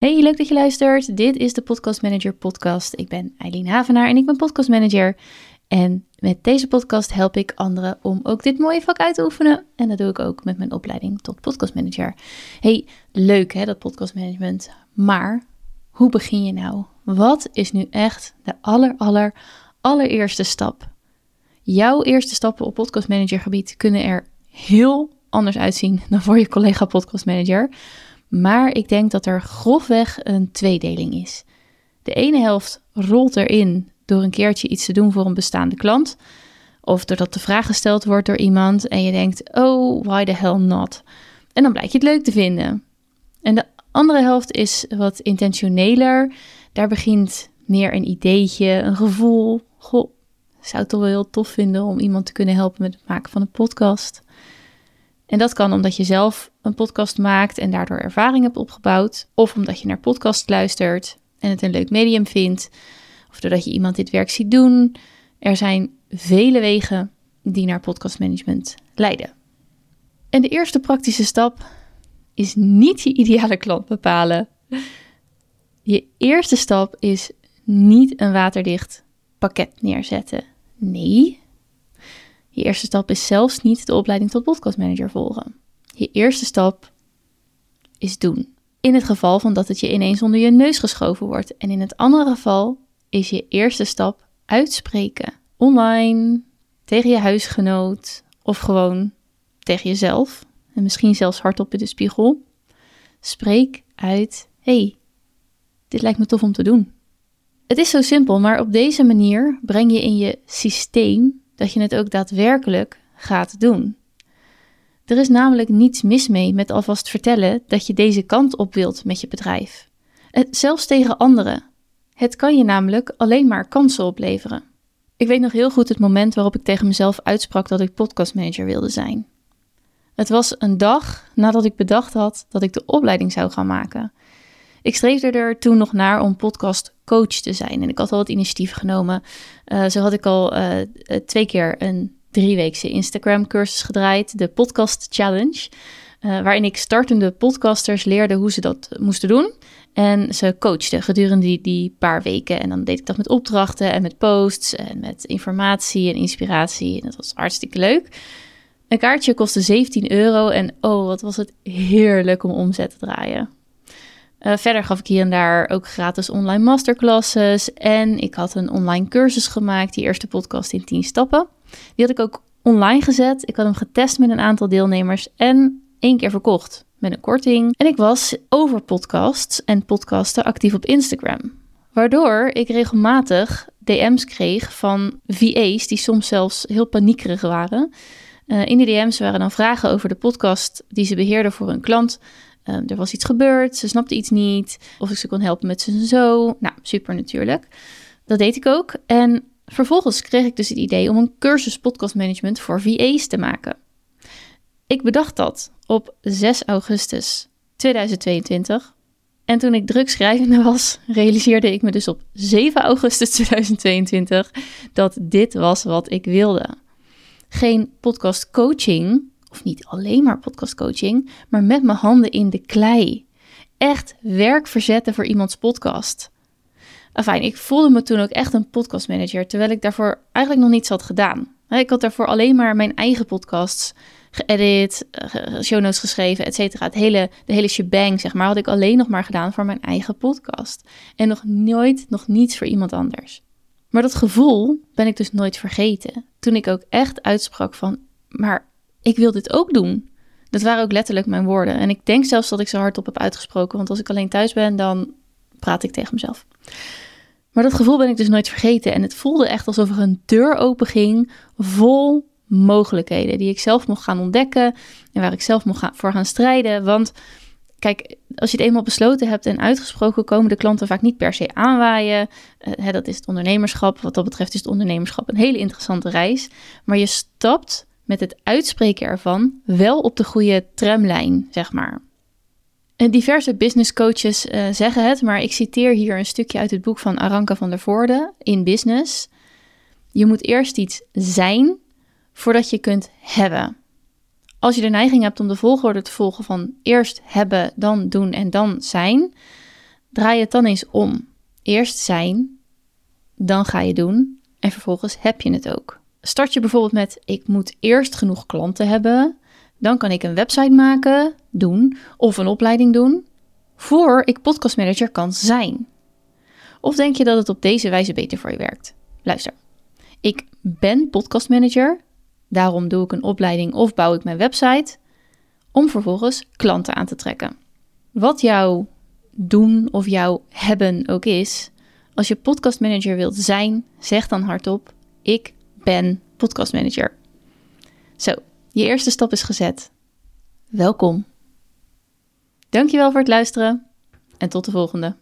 Hey, leuk dat je luistert. Dit is de Podcast Manager podcast. Ik ben Eileen Havenaar en ik ben podcast manager. En met deze podcast help ik anderen om ook dit mooie vak uit te oefenen. En dat doe ik ook met mijn opleiding tot podcast manager. Hey, leuk hè, dat podcast management. Maar hoe begin je nou? Wat is nu echt de aller, aller, allereerste stap? Jouw eerste stappen op podcast manager gebied kunnen er heel anders uitzien dan voor je collega podcast manager. Maar ik denk dat er grofweg een tweedeling is. De ene helft rolt erin door een keertje iets te doen voor een bestaande klant. Of doordat de vraag gesteld wordt door iemand en je denkt, oh, why the hell not? En dan blijkt je het leuk te vinden. En de andere helft is wat intentioneler. Daar begint meer een ideetje, een gevoel. Goh, zou het toch wel heel tof vinden om iemand te kunnen helpen met het maken van een podcast. En dat kan omdat je zelf een podcast maakt en daardoor ervaring hebt opgebouwd. Of omdat je naar podcast luistert en het een leuk medium vindt. Of doordat je iemand dit werk ziet doen. Er zijn vele wegen die naar podcastmanagement leiden. En de eerste praktische stap is niet je ideale klant bepalen. Je eerste stap is niet een waterdicht pakket neerzetten. Nee, je eerste stap is zelfs niet de opleiding tot podcastmanager volgen. Je eerste stap is doen. In het geval van dat het je ineens onder je neus geschoven wordt. En in het andere geval is je eerste stap uitspreken. Online, tegen je huisgenoot of gewoon tegen jezelf. En misschien zelfs hardop in de spiegel. Spreek uit: hey, dit lijkt me tof om te doen. Het is zo simpel, maar op deze manier breng je in je systeem dat je het ook daadwerkelijk gaat doen. Er is namelijk niets mis mee met alvast vertellen dat je deze kant op wilt met je bedrijf. Het, zelfs tegen anderen. Het kan je namelijk alleen maar kansen opleveren. Ik weet nog heel goed het moment waarop ik tegen mezelf uitsprak dat ik podcastmanager wilde zijn. Het was een dag nadat ik bedacht had dat ik de opleiding zou gaan maken. Ik streefde er toen nog naar om podcast coach te zijn. En ik had al wat initiatieven genomen. Uh, zo had ik al uh, twee keer een drieweekse Instagram cursus gedraaid, de Podcast Challenge. Uh, waarin ik startende podcasters leerde hoe ze dat moesten doen. En ze coachte gedurende die, die paar weken. En dan deed ik dat met opdrachten en met posts en met informatie en inspiratie. En dat was hartstikke leuk. Een kaartje kostte 17 euro en oh, wat was het heerlijk om omzet te draaien. Uh, verder gaf ik hier en daar ook gratis online masterclasses. En ik had een online cursus gemaakt, die eerste podcast in 10 stappen. Die had ik ook online gezet. Ik had hem getest met een aantal deelnemers en één keer verkocht met een korting. En ik was over podcasts en podcasten actief op Instagram. Waardoor ik regelmatig DM's kreeg van VA's die soms zelfs heel paniekerig waren. Uh, in de DM's waren dan vragen over de podcast die ze beheerden voor hun klant. Ehm, er was iets gebeurd, ze snapte iets niet, of ik ze kon helpen met zijn zo. Nou, super natuurlijk. Dat deed ik ook. En vervolgens kreeg ik dus het idee om een cursus podcastmanagement voor VA's te maken. Ik bedacht dat op 6 augustus 2022. En toen ik druk schrijvende was, realiseerde ik me dus op 7 augustus 2022 dat dit was wat ik wilde. Geen podcast coaching, of niet alleen maar podcastcoaching, maar met mijn handen in de klei. Echt werk verzetten voor iemands podcast. Enfin, ik voelde me toen ook echt een podcastmanager, terwijl ik daarvoor eigenlijk nog niets had gedaan. Ik had daarvoor alleen maar mijn eigen podcasts geëdit, show notes geschreven, et cetera. Het hele, de hele shebang, zeg maar, had ik alleen nog maar gedaan voor mijn eigen podcast. En nog nooit, nog niets voor iemand anders. Maar dat gevoel ben ik dus nooit vergeten. Toen ik ook echt uitsprak van, maar ik wil dit ook doen. Dat waren ook letterlijk mijn woorden. En ik denk zelfs dat ik ze hardop heb uitgesproken. Want als ik alleen thuis ben, dan praat ik tegen mezelf. Maar dat gevoel ben ik dus nooit vergeten. En het voelde echt alsof er een deur open ging vol mogelijkheden. Die ik zelf mocht gaan ontdekken. En waar ik zelf mocht gaan, voor gaan strijden. Want kijk, als je het eenmaal besloten hebt en uitgesproken, komen de klanten vaak niet per se aanwaaien. Uh, hè, dat is het ondernemerschap. Wat dat betreft is het ondernemerschap een hele interessante reis. Maar je stapt met het uitspreken ervan wel op de goede tramlijn, zeg maar. En diverse business coaches uh, zeggen het, maar ik citeer hier een stukje uit het boek van Aranka van der Voorde in Business. Je moet eerst iets zijn voordat je kunt hebben. Als je de neiging hebt om de volgorde te volgen van eerst hebben, dan doen en dan zijn, Draai het dan eens om. Eerst zijn, dan ga je doen en vervolgens heb je het ook. Start je bijvoorbeeld met: ik moet eerst genoeg klanten hebben, dan kan ik een website maken, doen of een opleiding doen, voor ik podcastmanager kan zijn. Of denk je dat het op deze wijze beter voor je werkt? Luister, ik ben podcastmanager, daarom doe ik een opleiding of bouw ik mijn website om vervolgens klanten aan te trekken. Wat jouw doen of jouw hebben ook is, als je podcastmanager wilt zijn, zeg dan hardop: ik ben podcastmanager. Zo, je eerste stap is gezet. Welkom. Dankjewel voor het luisteren en tot de volgende.